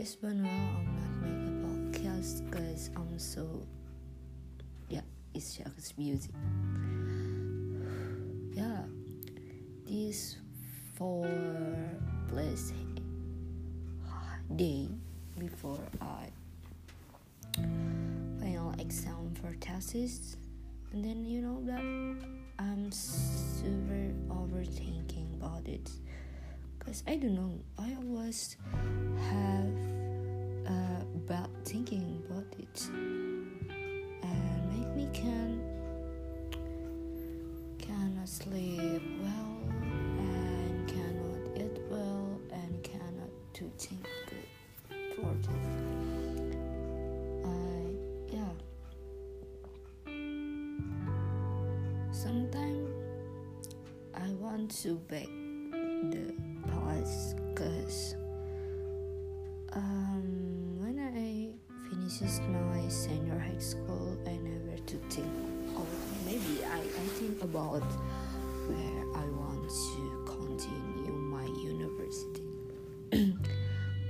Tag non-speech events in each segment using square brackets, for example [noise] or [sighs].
it's been a while I'm not making a podcast because I'm so yeah it's just music. [sighs] Yeah this four plus day before I final exam for thesis and then you know that I'm super overthinking about it because I don't know I always have thinking about it and make me can cannot sleep well and cannot eat well and cannot do things good for it. I yeah. Sometimes I want to beg the pause cause finishes my senior high school. And I never to think oh maybe I, I think about where I want to continue my university. [clears throat]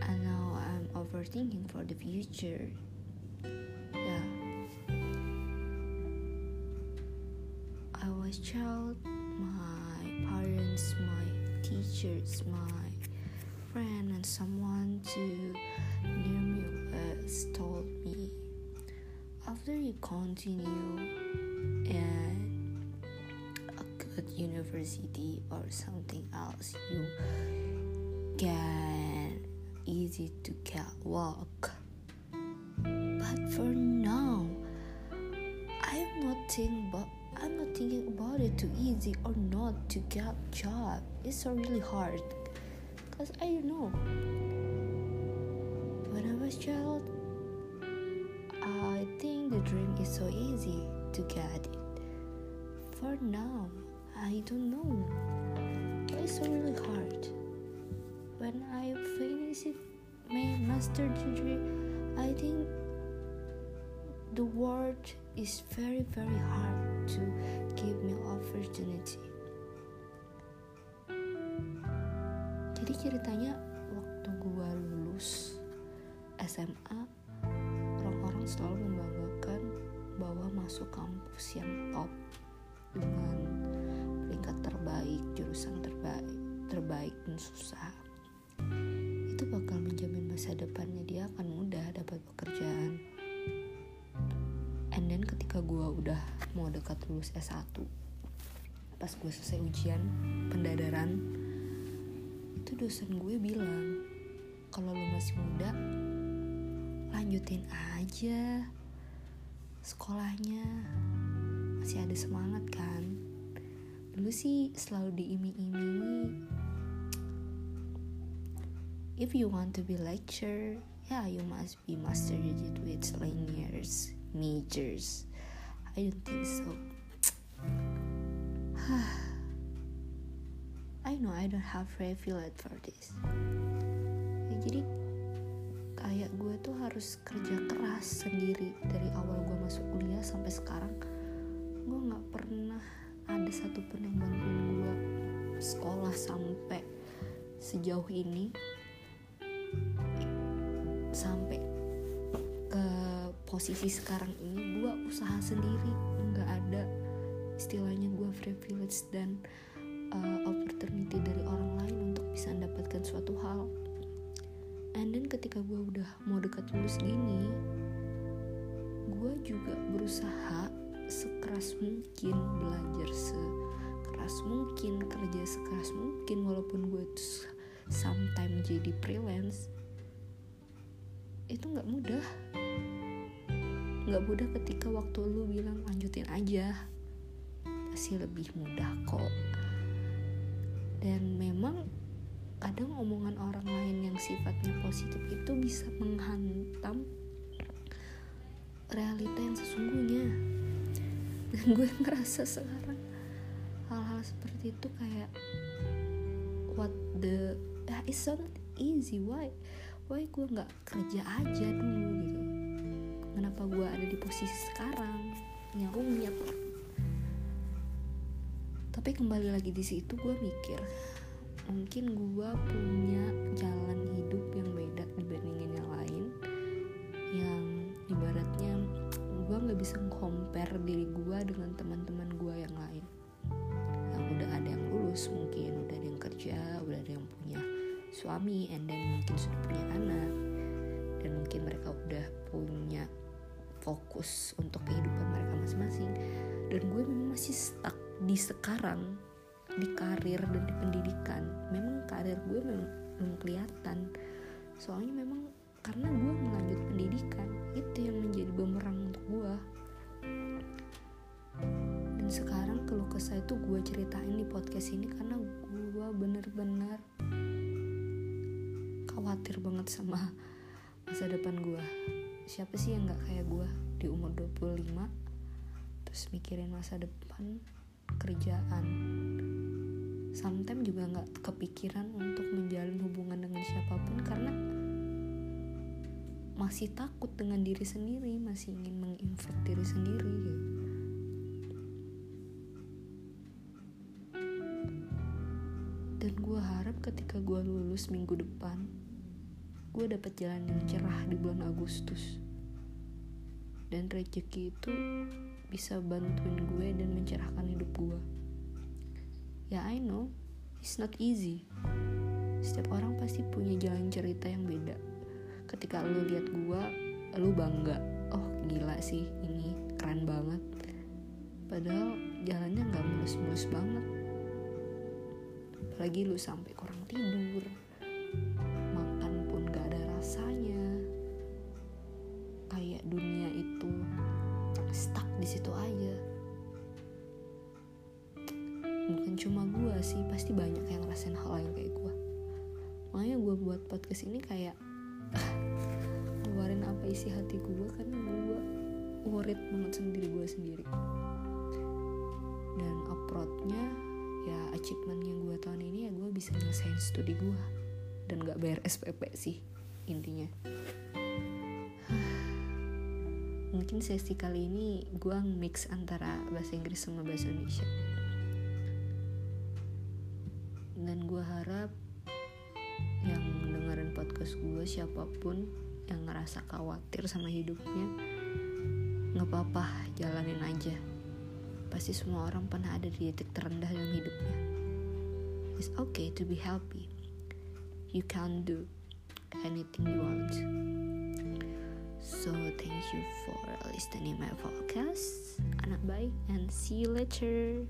And now I'm overthinking for the future. Yeah. I was child my parents my teachers my friend and someone to me told me after you continue in a good university or something else you can easy to get work. But for now i'm not thinking about i'm not thinking about it too easy or not to get job. It's really hard because i don't know was child? I think the dream is so easy to get it. For now i don't know. It's really hard. When i finish it, my master degree i think the world is very very hard to give me opportunity. Jadi ceritanya waktu gua lulus SMA orang-orang selalu membanggakan bahwa masuk kampus yang top dengan peringkat terbaik jurusan terbaik terbaik dan susah. Itu bakal menjamin masa depannya dia akan mudah dapat pekerjaan. And then ketika gue udah mau dekat lulus S1 pas gue selesai ujian pendadaran itu dosen gue bilang kalau lu masih muda lanjutin aja sekolahnya. Masih ada semangat kan? Dulu sih selalu diiming-imingi. If you want to be lecturer yeah you must be master digit with linears majors. I don't think so. [sighs] I know I don't have privilege for this. Ya, jadi kayak gue tuh harus kerja keras sendiri dari awal gue masuk kuliah sampai sekarang. Gue nggak pernah ada satupun yang bantuin gue sekolah sampai sejauh ini sampai ke posisi sekarang ini gue usaha sendiri. Nggak ada istilahnya gue privilege dan uh, opportunity dari orang lain untuk bisa mendapatkan suatu hal and then ketika gue udah mau dekat lulus gini gue juga berusaha sekeras mungkin belajar sekeras mungkin kerja sekeras mungkin walaupun gue sometimes jadi freelance itu nggak mudah. Nggak mudah ketika waktu lu bilang lanjutin aja. Pasti lebih mudah kok. Dan memang kadang omongan orang lain yang sifatnya positif itu bisa menghantam realita yang sesungguhnya. Dan gue [laughs] ngerasa sekarang hal-hal seperti itu kayak what the ah, it's so not easy. Why why gue nggak kerja aja dulu gitu? Kenapa gue ada di posisi sekarang? Yang rumit tapi kembali lagi di situ gue mikir mungkin gue punya jalan hidup yang beda dibandingin yang lain. Yang ibaratnya gue nggak bisa compare diri gue dengan teman-teman gue yang lain. Yang udah ada yang lulus mungkin udah ada yang kerja udah ada yang punya suami and then mungkin sudah punya anak dan mungkin mereka udah punya fokus untuk kehidupan mereka masing-masing. Dan gue memang masih stuck di sekarang di karir dan di pendidikan. Memang karir gue memang belum kelihatan. Soalnya memang karena gue melanjut pendidikan itu yang menjadi bumerang untuk gue. Dan sekarang kalau kesah itu gue ceritain di podcast ini karena gue bener-bener khawatir banget sama masa depan gue. Siapa sih yang gak kayak gue di umur 25 terus mikirin masa depan kerjaan sometimes juga gak kepikiran untuk menjalin hubungan dengan siapa pun karena masih takut dengan diri sendiri masih ingin menginvert diri sendiri gitu. dan gue harap ketika gue lulus minggu depan gue dapat jalan yang cerah di bulan Agustus dan rezeki itu bisa bantuin gue dan mencerahkan hidup gue ya I know. It's not easy. Setiap orang pasti punya jalan cerita yang beda. Ketika lu lihat gua lu bangga. Oh gila sih ini keren banget. Padahal jalannya nggak mulus-mulus banget. Apalagi lu sampai kurang tidur. Makan pun gak ada rasanya cuma gue sih pasti banyak yang ngerasain hal yang kayak gue makanya gue buat podcast ini kayak [laughs] ngeluarin apa isi hati gue karena gue worried banget sama diri gue sendiri. Dan uploadnya ya achievementnya gue tahun ini ya gue bisa nyelesain studi gue dan gak bayar SPP sih intinya. [sighs] Mungkin sesi kali ini gue mix antara bahasa Inggris sama bahasa Indonesia podcast gue siapa pun yang ngerasa khawatir sama hidupnya nggak apa-apa jalanin aja. Pasti semua orang pernah ada di titik terendah dalam hidupnya. It's okay to be happy you can do anything you want. So thank you for listening my podcast. Anak baik and see you later